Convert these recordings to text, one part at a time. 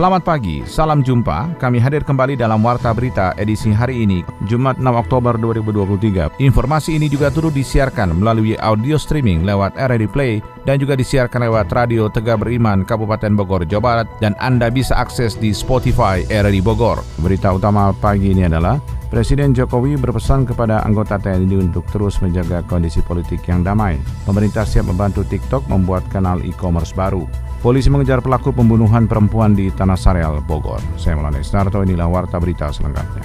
Selamat pagi, salam jumpa. Kami hadir kembali dalam Warta Berita edisi hari ini, Jumat 6 Oktober 2023. Informasi ini juga turut disiarkan melalui audio streaming lewat RRI Play dan juga disiarkan lewat Radio Tegak Beriman Kabupaten Bogor, Jawa Barat dan Anda bisa akses di Spotify RRI Bogor. Berita utama pagi ini adalah Presiden Jokowi berpesan kepada anggota TNI untuk terus menjaga kondisi politik yang damai. Pemerintah siap membantu TikTok membuat kanal e-commerce baru. Polisi mengejar pelaku pembunuhan perempuan di Tanah Sareal, Bogor. Saya Melani Snarto, inilah Warta Berita selengkapnya.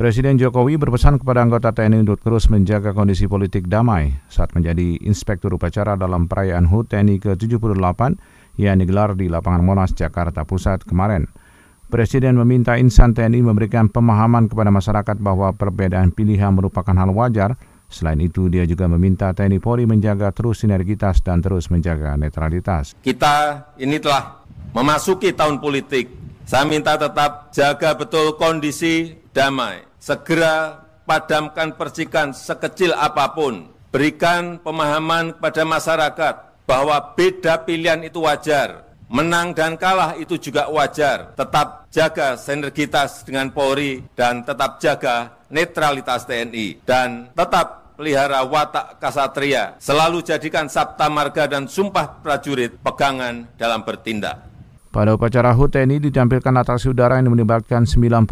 Presiden Jokowi berpesan kepada anggota TNI untuk terus menjaga kondisi politik damai saat menjadi inspektur upacara dalam perayaan HUT TNI ke-78 yang digelar di lapangan Monas, Jakarta Pusat kemarin. Presiden meminta insan TNI memberikan pemahaman kepada masyarakat bahwa perbedaan pilihan merupakan hal wajar. Selain itu, dia juga meminta TNI Polri menjaga terus sinergitas dan terus menjaga netralitas. Kita ini telah memasuki tahun politik. Saya minta tetap jaga betul kondisi damai. Segera padamkan percikan sekecil apa pun. Berikan pemahaman kepada masyarakat bahwa beda pilihan itu wajar. Menang dan kalah itu juga wajar. Tetap jaga sinergitas dengan Polri dan tetap jaga netralitas TNI. Dan tetap pelihara watak kasatria. Selalu jadikan sabta marga dan sumpah prajurit pegangan dalam bertindak. Pada upacara HUT TNI ditampilkan atraksi udara yang melibatkan 91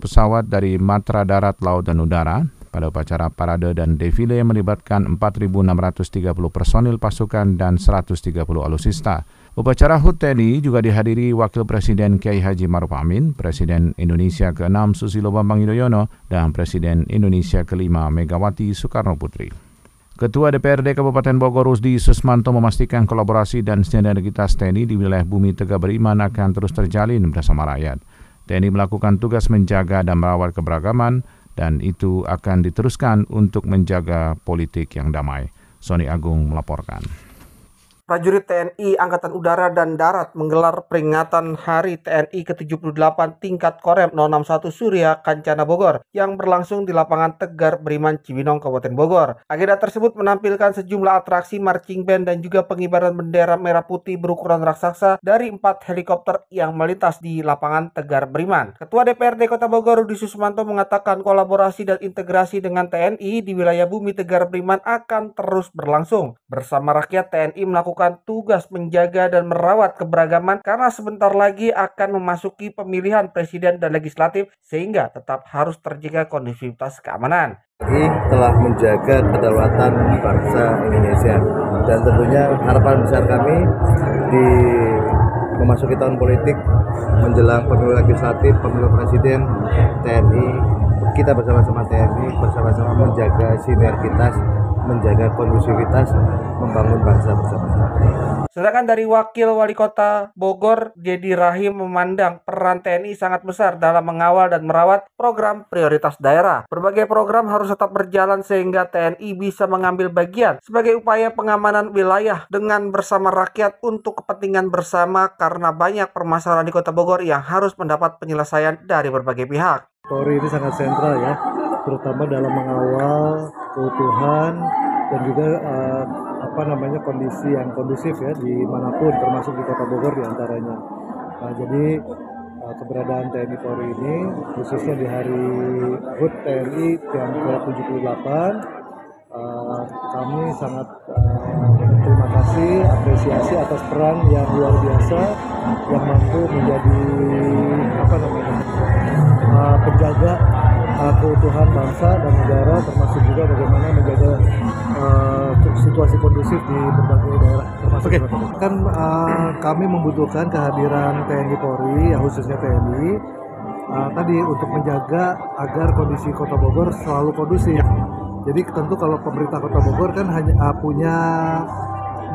pesawat dari matra darat, laut, dan udara. Pada upacara parade dan defile yang melibatkan 4.630 personil pasukan dan 130 alusista. Upacara HUT TNI juga dihadiri Wakil Presiden Kiai Haji Maruf Amin, Presiden Indonesia ke-6 Susilo Bambang Yudhoyono, dan Presiden Indonesia ke-5 Megawati Soekarno Putri. Ketua DPRD Kabupaten Bogor Rusdi Susmanto memastikan kolaborasi dan sinergitas TNI di wilayah bumi Tegak Beriman akan terus terjalin bersama rakyat. TNI melakukan tugas menjaga dan merawat keberagaman dan itu akan diteruskan untuk menjaga politik yang damai. Sony Agung melaporkan. Prajurit TNI Angkatan Udara dan Darat menggelar peringatan Hari TNI ke-78 tingkat Korem 061 Surya Kancana Bogor yang berlangsung di lapangan Tegar Beriman Cibinong Kabupaten Bogor. Agenda tersebut menampilkan sejumlah atraksi marching band dan juga pengibaran bendera merah putih berukuran raksasa dari empat helikopter yang melintas di lapangan Tegar Beriman. Ketua DPRD Kota Bogor Rudi Susmanto mengatakan kolaborasi dan integrasi dengan TNI di wilayah bumi Tegar Beriman akan terus berlangsung. Bersama rakyat TNI melakukan melakukan tugas menjaga dan merawat keberagaman karena sebentar lagi akan memasuki pemilihan presiden dan legislatif sehingga tetap harus terjaga kondusivitas keamanan. Ini telah menjaga kedaulatan bangsa Indonesia dan tentunya harapan besar kami di memasuki tahun politik menjelang pemilu legislatif, pemilu presiden, TNI, kita bersama-sama TNI bersama-sama menjaga sinergitas menjaga kondusivitas, membangun bangsa bersama-sama. Sedangkan dari Wakil Wali Kota Bogor, Dedi Rahim memandang peran TNI sangat besar dalam mengawal dan merawat program prioritas daerah. Berbagai program harus tetap berjalan sehingga TNI bisa mengambil bagian sebagai upaya pengamanan wilayah dengan bersama rakyat untuk kepentingan bersama karena banyak permasalahan di Kota Bogor yang harus mendapat penyelesaian dari berbagai pihak. Polri ini sangat sentral ya, terutama dalam mengawal keutuhan dan juga uh, apa namanya kondisi yang kondusif ya di mana pun termasuk di Kota Bogor di antaranya. Nah, jadi uh, keberadaan TNI Polri ini khususnya di hari HUT TNI yang ke-78 uh, kami sangat uh, terima kasih apresiasi atas peran yang luar biasa yang mampu menjadi apa namanya uh, penjaga uh, keutuhan bangsa dan negara termasuk juga bagaimana menjaga uh, situasi kondusif di berbagai daerah termasuk okay. kan uh, kami membutuhkan kehadiran TNI Polri ya khususnya TNI uh, tadi untuk menjaga agar kondisi Kota Bogor selalu kondusif. Jadi tentu kalau pemerintah Kota Bogor kan hanya uh, punya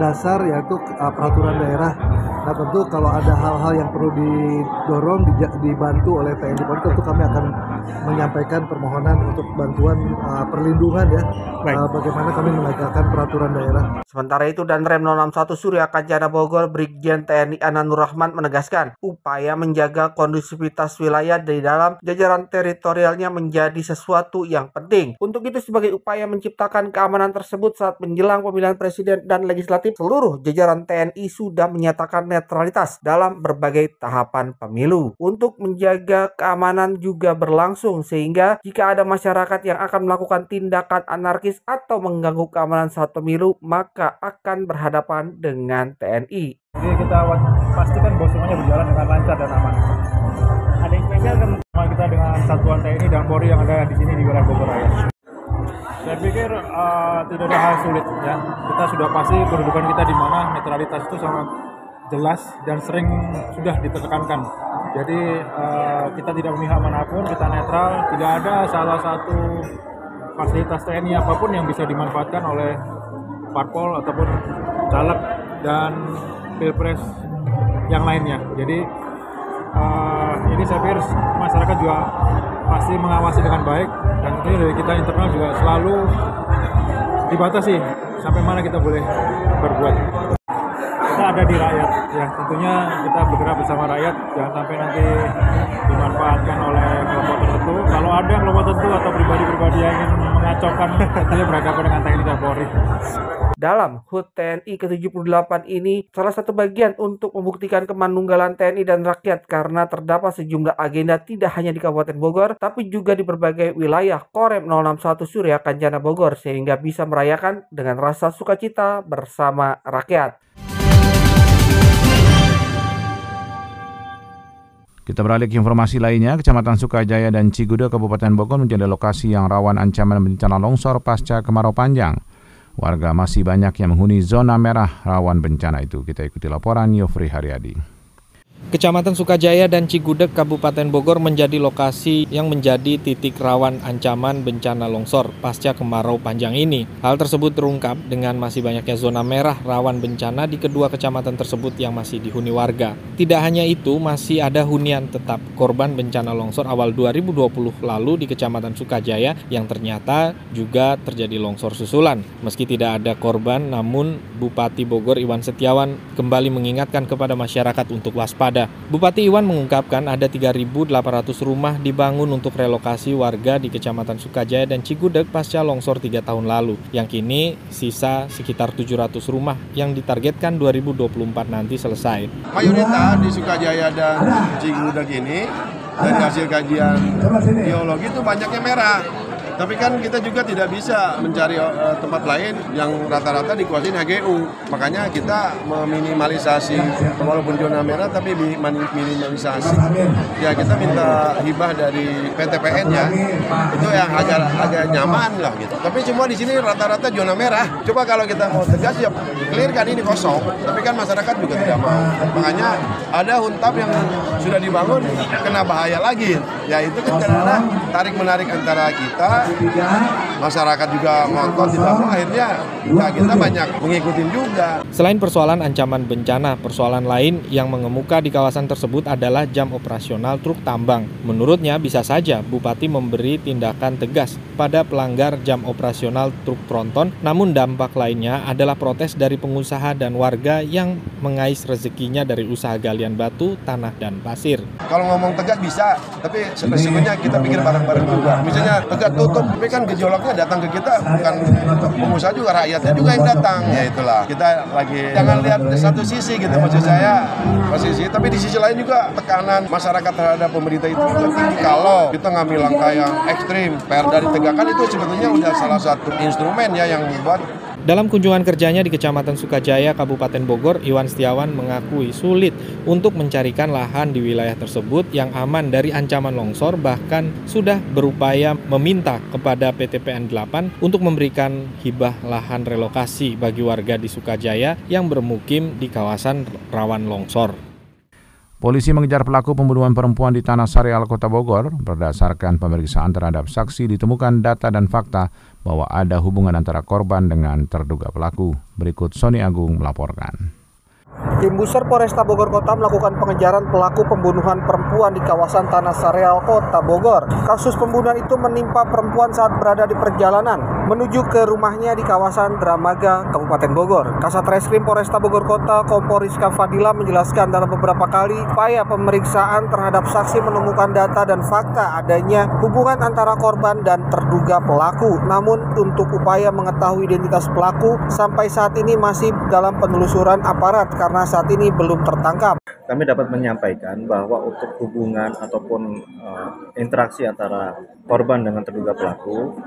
dasar yaitu uh, peraturan daerah Nah tentu kalau ada hal-hal yang perlu didorong, dibantu oleh TNI Polri, tentu kami akan menyampaikan permohonan untuk bantuan uh, perlindungan ya, uh, bagaimana kami menegakkan peraturan daerah. Sementara itu dan Rem 061 Surya Kancana Bogor, Brigjen TNI Ananur Rahman menegaskan upaya menjaga kondusivitas wilayah di dalam jajaran teritorialnya menjadi sesuatu yang penting. Untuk itu sebagai upaya menciptakan keamanan tersebut saat menjelang pemilihan presiden dan legislatif, seluruh jajaran TNI sudah menyatakan netralitas dalam berbagai tahapan pemilu. Untuk menjaga keamanan juga berlangsung sehingga jika ada masyarakat yang akan melakukan tindakan anarkis atau mengganggu keamanan saat pemilu, maka akan berhadapan dengan TNI. Jadi kita pastikan bahwa semuanya berjalan dengan lancar dan aman. Ada yang spesial kan kita dengan satuan TNI dan Polri yang ada di sini di wilayah Bogor Raya. Saya pikir uh, tidak ada hal sulit ya. Kita sudah pasti kedudukan kita di mana netralitas itu sangat jelas dan sering sudah ditekankan. Jadi uh, kita tidak memihak mana pun, kita netral. Tidak ada salah satu fasilitas TNI apa pun yang bisa dimanfaatkan oleh parpol ataupun caleg dan pilpres yang lainnya. Jadi uh, ini saya pikir masyarakat juga pasti mengawasi dengan baik dan tentunya dari kita internal juga selalu dibatasi sampai mana kita boleh berbuat. Kita ada di rakyat. Ya tentunya kita bergerak bersama rakyat. Jangan sampai nanti dimanfaatkan oleh kelompok tertentu. Kalau ada kelompok tertentu atau pribadi-pribadi yang ingin mengacaukan tentunya berhadapan dengan TNI dan Polri dalam HUT TNI ke-78 ini salah satu bagian untuk membuktikan kemanunggalan TNI dan rakyat karena terdapat sejumlah agenda tidak hanya di Kabupaten Bogor tapi juga di berbagai wilayah Korem 061 Surya Kancana Bogor sehingga bisa merayakan dengan rasa sukacita bersama rakyat. Kita beralih ke informasi lainnya, Kecamatan Sukajaya dan Cigudo, Kabupaten Bogor menjadi lokasi yang rawan ancaman bencana longsor pasca kemarau panjang. Warga masih banyak yang menghuni zona merah rawan bencana itu. Kita ikuti laporan Yofri Haryadi. Kecamatan Sukajaya dan Cigudeg, Kabupaten Bogor menjadi lokasi yang menjadi titik rawan ancaman bencana longsor pasca kemarau panjang ini. Hal tersebut terungkap dengan masih banyaknya zona merah rawan bencana di kedua kecamatan tersebut yang masih dihuni warga. Tidak hanya itu, masih ada hunian tetap korban bencana longsor awal 2020 lalu di Kecamatan Sukajaya yang ternyata juga terjadi longsor susulan. Meski tidak ada korban, namun Bupati Bogor Iwan Setiawan kembali mengingatkan kepada masyarakat untuk waspada Bupati Iwan mengungkapkan ada 3.800 rumah dibangun untuk relokasi warga di Kecamatan Sukajaya dan Cigudeg pasca longsor 3 tahun lalu, yang kini sisa sekitar 700 rumah yang ditargetkan 2024 nanti selesai. Mayoritas di Sukajaya dan Cigudeg ini dari hasil kajian geologi itu banyaknya merah tapi kan kita juga tidak bisa mencari uh, tempat lain yang rata-rata dikuasai HGU. Makanya kita meminimalisasi walaupun zona merah tapi minimalisasi. Ya kita minta hibah dari PTPN ya. Itu yang agak agak nyaman lah gitu. Tapi semua di sini rata-rata zona merah. Coba kalau kita mau tegas ya clear kan ini kosong. Tapi kan masyarakat juga tidak mau. Makanya ada huntap yang sudah dibangun kena bahaya lagi. Ya itu kan karena tarik menarik antara kita masyarakat juga ngotot tidak akhirnya ya kita banyak mengikuti juga. Selain persoalan ancaman bencana, persoalan lain yang mengemuka di kawasan tersebut adalah jam operasional truk tambang. Menurutnya bisa saja Bupati memberi tindakan tegas pada pelanggar jam operasional truk tronton, namun dampak lainnya adalah protes dari pengusaha dan warga yang mengais rezekinya dari usaha galian batu, tanah, dan pasir. Kalau ngomong tegas bisa, tapi sebenarnya kita pikir bareng-bareng juga. Misalnya tegak tutup tapi kan gejolaknya datang ke kita bukan pengusaha juga rakyatnya juga yang datang. Ya itulah. Kita lagi jangan lihat satu sisi gitu maksud saya. Posisi tapi di sisi lain juga tekanan masyarakat terhadap pemerintah itu juga tinggi. Kalau kita ngambil langkah yang ekstrim PR dari tegakan itu sebetulnya udah salah satu instrumen ya yang membuat dalam kunjungan kerjanya di Kecamatan Sukajaya, Kabupaten Bogor, Iwan Setiawan mengakui sulit untuk mencarikan lahan di wilayah tersebut yang aman dari ancaman longsor, bahkan sudah berupaya meminta kepada PTPN 8 untuk memberikan hibah lahan relokasi bagi warga di Sukajaya yang bermukim di kawasan rawan longsor. Polisi mengejar pelaku pembunuhan perempuan di Tanah Sarial, Kota Bogor. Berdasarkan pemeriksaan terhadap saksi, ditemukan data dan fakta bahwa ada hubungan antara korban dengan terduga pelaku. Berikut Sony Agung melaporkan. Tim Buser Polresta Bogor Kota melakukan pengejaran pelaku pembunuhan perempuan di kawasan Tanah Sareal, Kota Bogor. Kasus pembunuhan itu menimpa perempuan saat berada di perjalanan menuju ke rumahnya di kawasan Dramaga, Kabupaten Bogor. Kasat Reskrim Polresta Bogor Kota, Kompol Rizka Fadila menjelaskan dalam beberapa kali upaya pemeriksaan terhadap saksi menemukan data dan fakta adanya hubungan antara korban dan terduga pelaku. Namun untuk upaya mengetahui identitas pelaku sampai saat ini masih dalam penelusuran aparat karena saat ini belum tertangkap. Kami dapat menyampaikan bahwa untuk hubungan ataupun uh, interaksi antara korban dengan terduga pelaku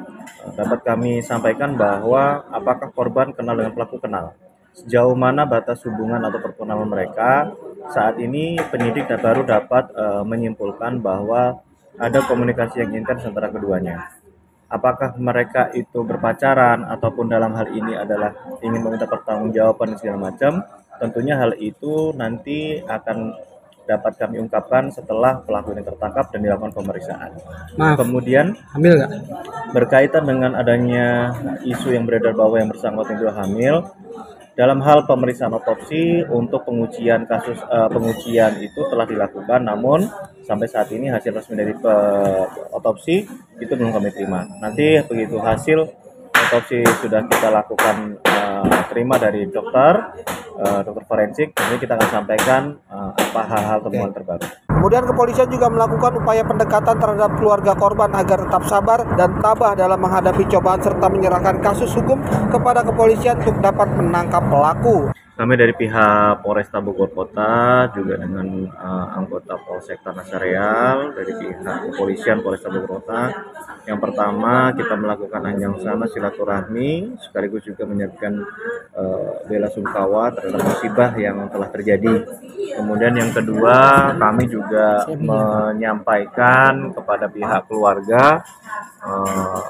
uh, dapat kami sampaikan bahwa apakah korban kenal dengan pelaku kenal. Sejauh mana batas hubungan atau perkenalan mereka saat ini penyidik baru dapat uh, menyimpulkan bahwa ada komunikasi yang intens antara keduanya. Apakah mereka itu berpacaran ataupun dalam hal ini adalah ingin meminta pertanggungjawaban dan segala macam, tentunya hal itu nanti akan dapat kami ungkapkan setelah pelaku ini tertangkap dan dilakukan pemeriksaan. Maaf. Kemudian Hamil nggak? berkaitan dengan adanya isu yang beredar bahwa yang bersangkutan itu hamil, dalam hal pemeriksaan otopsi untuk pengujian kasus uh, pengujian itu telah dilakukan, namun sampai saat ini hasil resmi dari otopsi itu belum kami terima. Nanti begitu hasil otopsi sudah kita lakukan terima dari dokter uh, dokter forensik, ini kita akan sampaikan uh, apa hal-hal temuan terbaru. Kemudian kepolisian juga melakukan upaya pendekatan terhadap keluarga korban agar tetap sabar dan tabah dalam menghadapi cobaan serta menyerahkan kasus hukum kepada kepolisian untuk dapat menangkap pelaku. Kami dari pihak Polresta Bogor Kota juga dengan uh, anggota Polsek Tanah Sareal dari pihak kepolisian Polresta Bogor Kota. Yang pertama kita melakukan anjang sana silaturahmi sekaligus juga menyiapkan uh, bela sungkawa terhadap musibah yang telah terjadi. Kemudian yang kedua kami juga menyampaikan kepada pihak keluarga uh,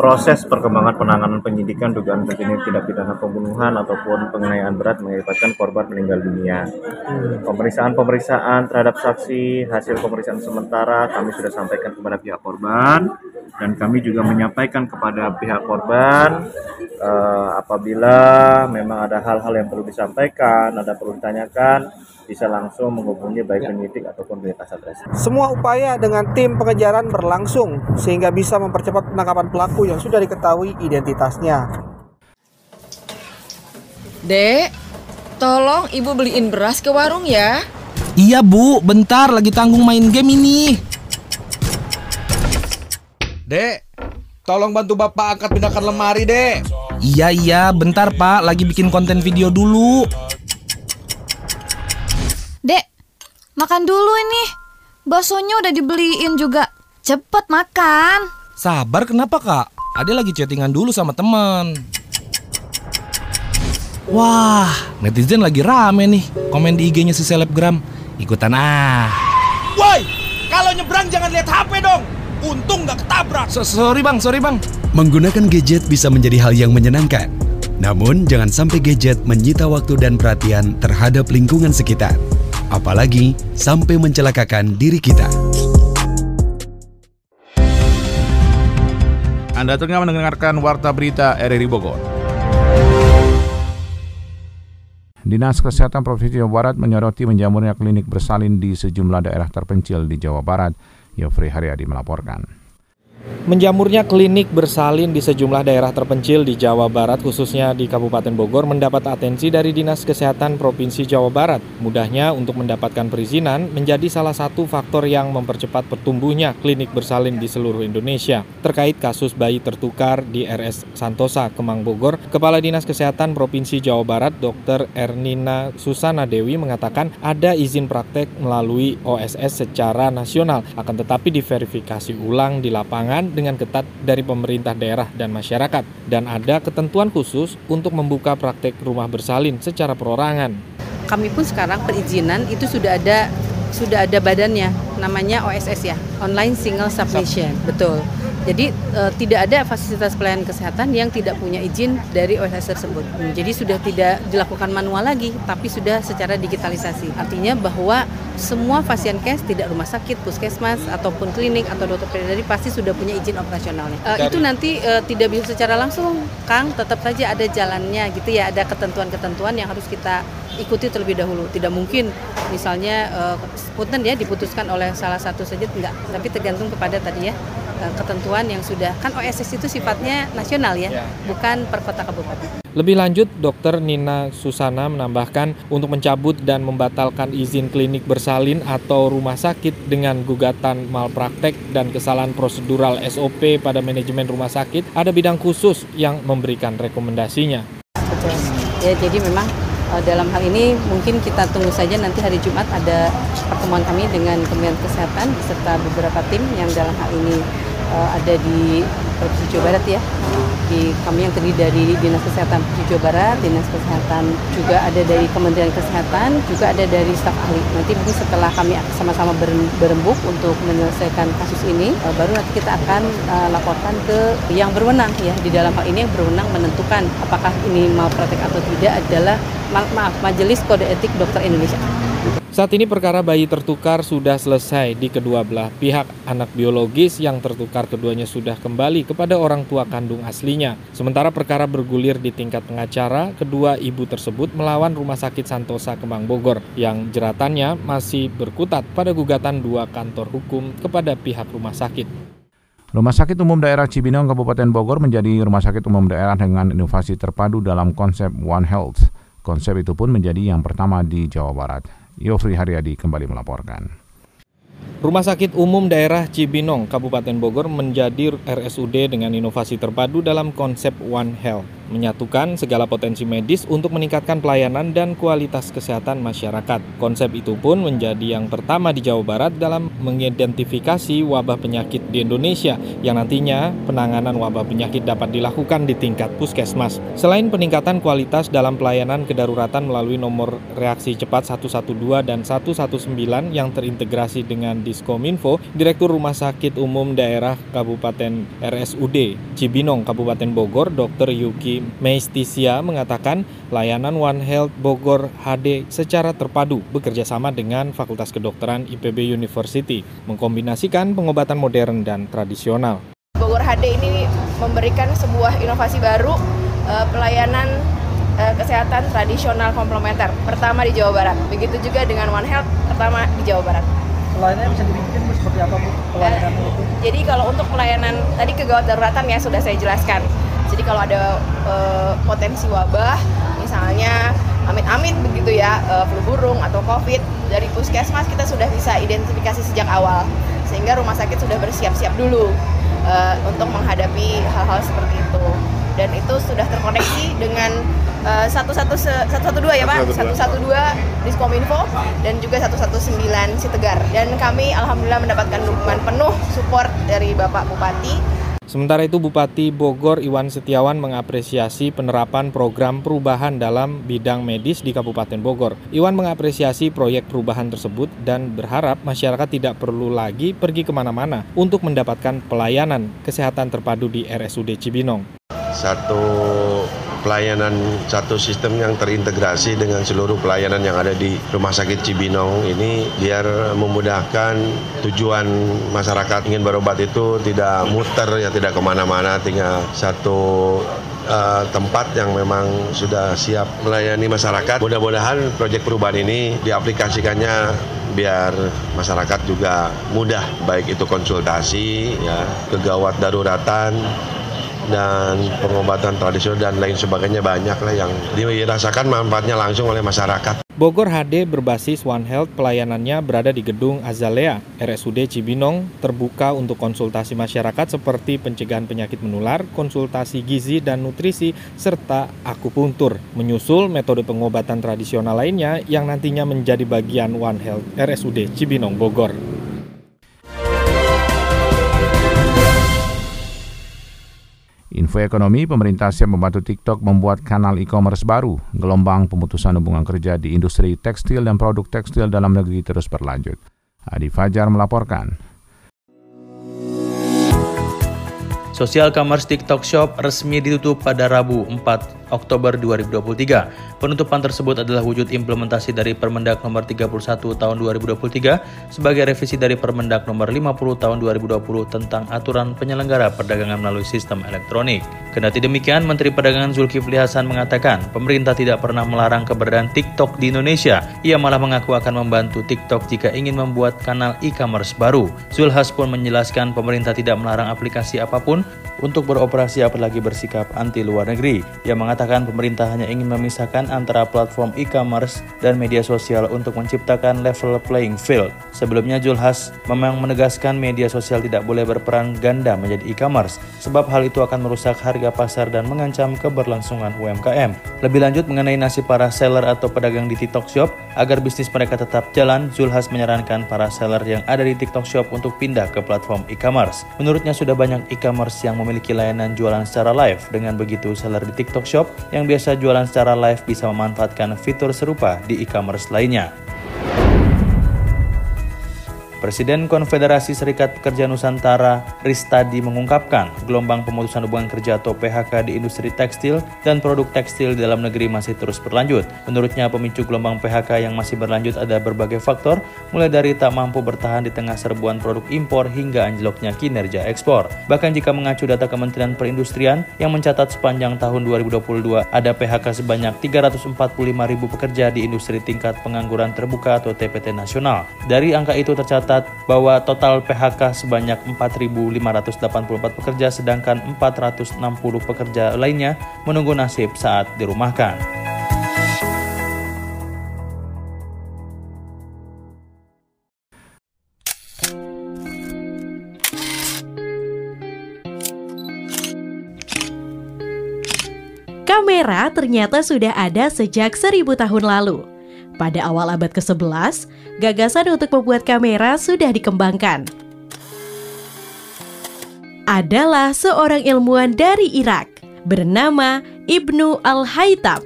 proses perkembangan penanganan penyidikan dugaan terjadi tidak pidana pembunuhan ataupun penganiayaan berat mengakibatkan korban meninggal dunia. Pemeriksaan-pemeriksaan terhadap saksi, hasil pemeriksaan sementara kami sudah sampaikan kepada pihak korban dan kami juga menyampaikan kepada pihak korban eh, apabila memang ada hal-hal yang perlu disampaikan, ada perlu ditanyakan, bisa langsung menghubungi baik penyidik ataupun pihak Satreskrim. Semua upaya dengan tim pengejaran berlangsung sehingga bisa mempercepat penangkapan pelaku yang sudah diketahui identitasnya. Dek, tolong ibu beliin beras ke warung ya. Iya bu, bentar lagi tanggung main game ini. Dek, tolong bantu bapak angkat pindahkan lemari, dek. Iya iya, bentar pak, lagi bikin konten video dulu. Dek, makan dulu ini. Baksonya udah dibeliin juga. Cepet makan. Sabar kenapa kak? Ade lagi chattingan dulu sama teman. Wah, netizen lagi rame nih. Komen di IG-nya si selebgram. Ikutan ah. Woi, kalau nyebrang jangan lihat. Untung nggak ketabrak. So, sorry bang, sorry bang. Menggunakan gadget bisa menjadi hal yang menyenangkan. Namun, jangan sampai gadget menyita waktu dan perhatian terhadap lingkungan sekitar. Apalagi sampai mencelakakan diri kita. Anda tengah mendengarkan Warta Berita RRI Bogor. Dinas Kesehatan Provinsi Jawa Barat menyoroti menjamurnya klinik bersalin di sejumlah daerah terpencil di Jawa Barat. Yofri Haryadi melaporkan. Menjamurnya klinik bersalin di sejumlah daerah terpencil di Jawa Barat, khususnya di Kabupaten Bogor, mendapat atensi dari Dinas Kesehatan Provinsi Jawa Barat. Mudahnya untuk mendapatkan perizinan menjadi salah satu faktor yang mempercepat pertumbuhnya klinik bersalin di seluruh Indonesia. Terkait kasus bayi tertukar di RS Santosa, Kemang Bogor, Kepala Dinas Kesehatan Provinsi Jawa Barat, Dr. Ernina Susana Dewi mengatakan ada izin praktek melalui OSS secara nasional, akan tetapi diverifikasi ulang di lapangan dengan ketat dari pemerintah daerah dan masyarakat dan ada ketentuan khusus untuk membuka praktek rumah bersalin secara perorangan. Kami pun sekarang perizinan itu sudah ada sudah ada badannya namanya OSS ya, Online Single Submission. Betul. Jadi uh, tidak ada fasilitas pelayanan kesehatan yang tidak punya izin dari OSS tersebut. Jadi sudah tidak dilakukan manual lagi, tapi sudah secara digitalisasi. Artinya bahwa semua pasien case tidak rumah sakit, puskesmas ataupun klinik atau dokter pediatri pasti sudah punya izin operasionalnya. Uh, itu nanti uh, tidak bisa secara langsung, Kang. Tetap saja ada jalannya gitu ya, ada ketentuan-ketentuan yang harus kita ikuti terlebih dahulu. Tidak mungkin misalnya uh, ya diputuskan oleh salah satu saja enggak, tapi tergantung kepada tadi ya ketentuan yang sudah kan OSS itu sifatnya nasional ya, ya. bukan per kota kabupaten. Lebih lanjut, Dr. Nina Susana menambahkan untuk mencabut dan membatalkan izin klinik bersalin atau rumah sakit dengan gugatan malpraktek dan kesalahan prosedural SOP pada manajemen rumah sakit, ada bidang khusus yang memberikan rekomendasinya. Betul. Ya, jadi memang eh, dalam hal ini mungkin kita tunggu saja nanti hari Jumat ada pertemuan kami dengan Kementerian Kesehatan beserta beberapa tim yang dalam hal ini uh, ada di Provinsi Jawa Barat ya. Di kami yang terdiri dari Dinas Kesehatan Jawa Barat, Dinas Kesehatan juga ada dari Kementerian Kesehatan, juga ada dari staf ahli. Nanti mungkin setelah kami sama-sama berembuk untuk menyelesaikan kasus ini, uh, baru nanti kita akan uh, laporkan ke yang berwenang ya. Di dalam hal ini yang berwenang menentukan apakah ini malpraktek atau tidak adalah maaf Majelis Kode Etik Dokter Indonesia. Saat ini perkara bayi tertukar sudah selesai di kedua belah pihak. Anak biologis yang tertukar keduanya sudah kembali kepada orang tua kandung aslinya. Sementara perkara bergulir di tingkat pengacara, kedua ibu tersebut melawan Rumah Sakit Santosa Kemang Bogor yang jeratannya masih berkutat pada gugatan dua kantor hukum kepada pihak rumah sakit. Rumah Sakit Umum Daerah Cibinong Kabupaten Bogor menjadi rumah sakit umum daerah dengan inovasi terpadu dalam konsep One Health. Konsep itu pun menjadi yang pertama di Jawa Barat. Yofri Haryadi kembali melaporkan. Rumah Sakit Umum Daerah Cibinong, Kabupaten Bogor menjadi RSUD dengan inovasi terpadu dalam konsep One Health, menyatukan segala potensi medis untuk meningkatkan pelayanan dan kualitas kesehatan masyarakat. Konsep itu pun menjadi yang pertama di Jawa Barat dalam mengidentifikasi wabah penyakit di Indonesia yang nantinya penanganan wabah penyakit dapat dilakukan di tingkat puskesmas. Selain peningkatan kualitas dalam pelayanan kedaruratan melalui nomor reaksi cepat 112 dan 119 yang terintegrasi dengan Diskominfo, Direktur Rumah Sakit Umum Daerah Kabupaten RSUD Cibinong Kabupaten Bogor, Dr. Yuki Meistisia mengatakan layanan One Health Bogor HD secara terpadu bekerja sama dengan Fakultas Kedokteran IPB University, mengkombinasikan pengobatan modern dan tradisional. Bogor HD ini memberikan sebuah inovasi baru eh, pelayanan eh, kesehatan tradisional komplementer pertama di Jawa Barat. Begitu juga dengan One Health pertama di Jawa Barat pelayanannya bisa dibikin seperti apa bu pelayanan uh, itu? Jadi kalau untuk pelayanan tadi kegawat daruratan ya sudah saya jelaskan. Jadi kalau ada uh, potensi wabah, misalnya amit-amit begitu ya uh, flu burung atau covid dari puskesmas kita sudah bisa identifikasi sejak awal sehingga rumah sakit sudah bersiap-siap dulu uh, untuk menghadapi hal-hal seperti itu dan itu sudah terkoneksi dengan eh, satu satu satu dua ya pak? Satu satu dua. Diskominfo dan juga satu satu sembilan Tegar dan kami alhamdulillah mendapatkan dukungan penuh support dari bapak bupati. Sementara itu Bupati Bogor Iwan Setiawan mengapresiasi penerapan program perubahan dalam bidang medis di Kabupaten Bogor. Iwan mengapresiasi proyek perubahan tersebut dan berharap masyarakat tidak perlu lagi pergi ke mana-mana untuk mendapatkan pelayanan kesehatan terpadu di RSUD Cibinong. Satu pelayanan satu sistem yang terintegrasi dengan seluruh pelayanan yang ada di Rumah Sakit Cibinong ini biar memudahkan tujuan masyarakat ingin berobat itu tidak muter ya tidak ke mana-mana tinggal satu uh, tempat yang memang sudah siap melayani masyarakat. Mudah-mudahan proyek perubahan ini diaplikasikannya biar masyarakat juga mudah baik itu konsultasi ya kegawat daruratan dan pengobatan tradisional dan lain sebagainya banyak lah yang dirasakan manfaatnya langsung oleh masyarakat. Bogor HD berbasis One Health pelayanannya berada di gedung Azalea, RSUD Cibinong, terbuka untuk konsultasi masyarakat seperti pencegahan penyakit menular, konsultasi gizi dan nutrisi, serta akupuntur. Menyusul metode pengobatan tradisional lainnya yang nantinya menjadi bagian One Health RSUD Cibinong Bogor. Info ekonomi, pemerintah siap membantu TikTok membuat kanal e-commerce baru. Gelombang pemutusan hubungan kerja di industri tekstil dan produk tekstil dalam negeri terus berlanjut. Adi Fajar melaporkan. Social Commerce TikTok Shop resmi ditutup pada Rabu 4 Oktober 2023. Penutupan tersebut adalah wujud implementasi dari Permendak nomor 31 tahun 2023 sebagai revisi dari Permendak nomor 50 tahun 2020 tentang aturan penyelenggara perdagangan melalui sistem elektronik. Kendati demikian, Menteri Perdagangan Zulkifli Hasan mengatakan pemerintah tidak pernah melarang keberadaan TikTok di Indonesia. Ia malah mengaku akan membantu TikTok jika ingin membuat kanal e-commerce baru. Zulhas pun menjelaskan pemerintah tidak melarang aplikasi apa pun untuk beroperasi apalagi bersikap anti luar negeri. Ia mengatakan pemerintah hanya ingin memisahkan antara platform e-commerce dan media sosial untuk menciptakan level playing field. Sebelumnya Julhas memang menegaskan media sosial tidak boleh berperan ganda menjadi e-commerce sebab hal itu akan merusak harga pasar dan mengancam keberlangsungan UMKM. Lebih lanjut mengenai nasib para seller atau pedagang di TikTok Shop agar bisnis mereka tetap jalan, Zulhas menyarankan para seller yang ada di TikTok Shop untuk pindah ke platform e-commerce. Menurutnya sudah banyak e-commerce yang memiliki layanan jualan secara live. Dengan begitu, seller di TikTok Shop yang biasa jualan secara live bisa memanfaatkan fitur serupa di e-commerce lainnya. Presiden Konfederasi Serikat Pekerja Nusantara Ristadi mengungkapkan gelombang pemutusan hubungan kerja atau PHK di industri tekstil dan produk tekstil di dalam negeri masih terus berlanjut. Menurutnya pemicu gelombang PHK yang masih berlanjut ada berbagai faktor, mulai dari tak mampu bertahan di tengah serbuan produk impor hingga anjloknya kinerja ekspor. Bahkan jika mengacu data Kementerian Perindustrian yang mencatat sepanjang tahun 2022 ada PHK sebanyak 345 ribu pekerja di industri tingkat pengangguran terbuka atau TPT nasional. Dari angka itu tercatat tercatat bahwa total PHK sebanyak 4.584 pekerja sedangkan 460 pekerja lainnya menunggu nasib saat dirumahkan. Kamera ternyata sudah ada sejak seribu tahun lalu. Pada awal abad ke-11, gagasan untuk membuat kamera sudah dikembangkan. Adalah seorang ilmuwan dari Irak bernama Ibnu Al-Haytham.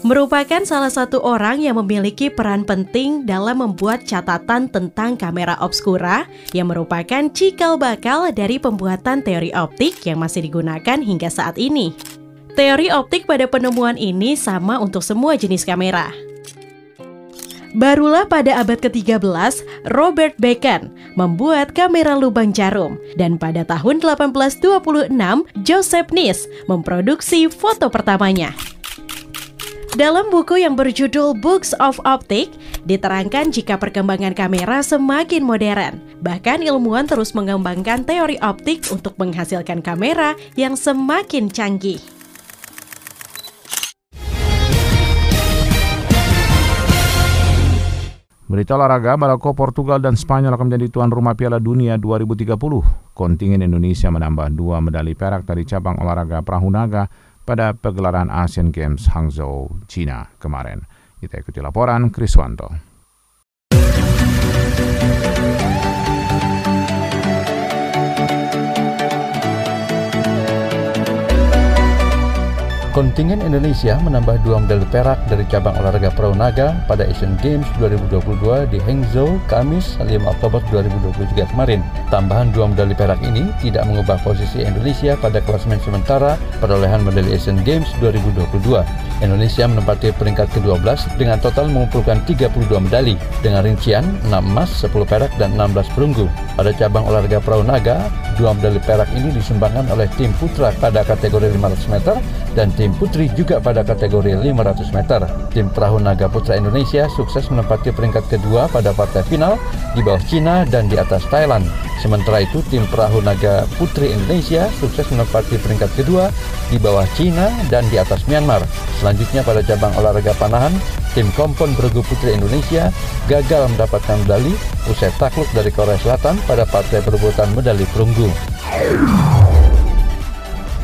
Merupakan salah satu orang yang memiliki peran penting dalam membuat catatan tentang kamera obskura yang merupakan cikal bakal dari pembuatan teori optik yang masih digunakan hingga saat ini. Teori optik pada penemuan ini sama untuk semua jenis kamera. Barulah pada abad ke-13, Robert Bacon membuat kamera lubang jarum dan pada tahun 1826, Joseph Niss memproduksi foto pertamanya. Dalam buku yang berjudul Books of Optic, diterangkan jika perkembangan kamera semakin modern. Bahkan ilmuwan terus mengembangkan teori optik untuk menghasilkan kamera yang semakin canggih. Berita olahraga, Maroko, Portugal, dan Spanyol akan menjadi tuan rumah Piala Dunia 2030. Kontingen Indonesia menambah dua medali perak dari cabang olahraga perahu naga pada pegelaran Asian Games Hangzhou, China kemarin. Kita ikuti laporan Kriswanto. Kontingen Indonesia menambah dua medali perak dari cabang olahraga perahu naga pada Asian Games 2022 di Hangzhou, Kamis 5 Oktober 2023 kemarin. Tambahan dua medali perak ini tidak mengubah posisi Indonesia pada klasemen sementara perolehan medali Asian Games 2022. Indonesia menempati peringkat ke-12 dengan total mengumpulkan 32 medali dengan rincian 6 emas, 10 perak, dan 16 perunggu. Pada cabang olahraga perahu naga, dua medali perak ini disumbangkan oleh tim putra pada kategori 500 meter dan tim putri juga pada kategori 500 meter. Tim perahu naga putra Indonesia sukses menempati peringkat kedua pada partai final di bawah Cina dan di atas Thailand. Sementara itu, tim perahu naga putri Indonesia sukses menempati peringkat kedua di bawah Cina dan di atas Myanmar. Selanjutnya pada cabang olahraga panahan, tim kompon bergu putri Indonesia gagal mendapatkan medali usai takluk dari Korea Selatan pada partai perebutan medali perunggu.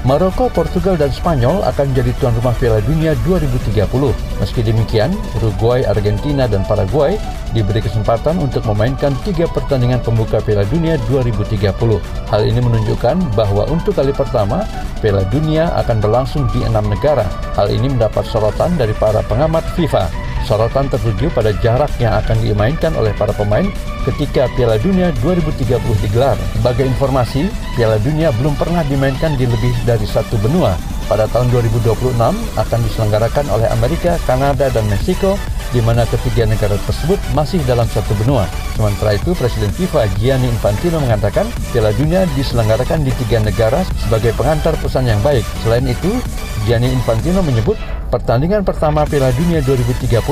Maroko, Portugal, dan Spanyol akan menjadi tuan rumah Piala Dunia 2030. Meski demikian, Uruguay, Argentina, dan Paraguay diberi kesempatan untuk memainkan tiga pertandingan pembuka Piala Dunia 2030. Hal ini menunjukkan bahwa untuk kali pertama, Piala Dunia akan berlangsung di enam negara. Hal ini mendapat sorotan dari para pengamat FIFA. Sorotan tertuju pada jarak yang akan dimainkan oleh para pemain ketika Piala Dunia 2030 digelar. Sebagai informasi, Piala Dunia belum pernah dimainkan di lebih dari satu benua. Pada tahun 2026 akan diselenggarakan oleh Amerika, Kanada, dan Meksiko di mana ketiga negara tersebut masih dalam satu benua. Sementara itu, Presiden FIFA Gianni Infantino mengatakan Piala Dunia diselenggarakan di tiga negara sebagai pengantar pesan yang baik. Selain itu, Gianni Infantino menyebut Pertandingan pertama Piala Dunia 2030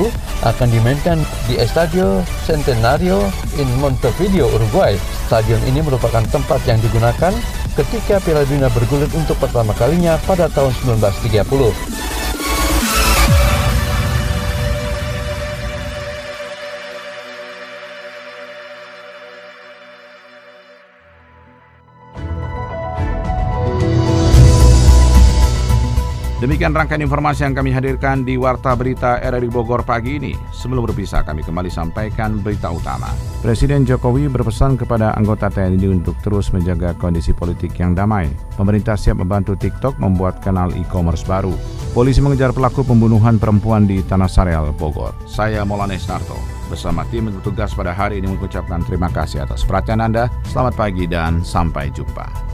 akan dimainkan di Estadio Centenario in Montevideo, Uruguay. Stadion ini merupakan tempat yang digunakan ketika Piala Dunia bergulir untuk pertama kalinya pada tahun 1930. Demikian rangkaian informasi yang kami hadirkan di Warta Berita RRI Bogor pagi ini. Sebelum berpisah, kami kembali sampaikan berita utama. Presiden Jokowi berpesan kepada anggota TNI untuk terus menjaga kondisi politik yang damai. Pemerintah siap membantu TikTok membuat kanal e-commerce baru. Polisi mengejar pelaku pembunuhan perempuan di Tanah Sareal, Bogor. Saya Molanes Narto. Bersama tim bertugas pada hari ini mengucapkan terima kasih atas perhatian Anda. Selamat pagi dan sampai jumpa.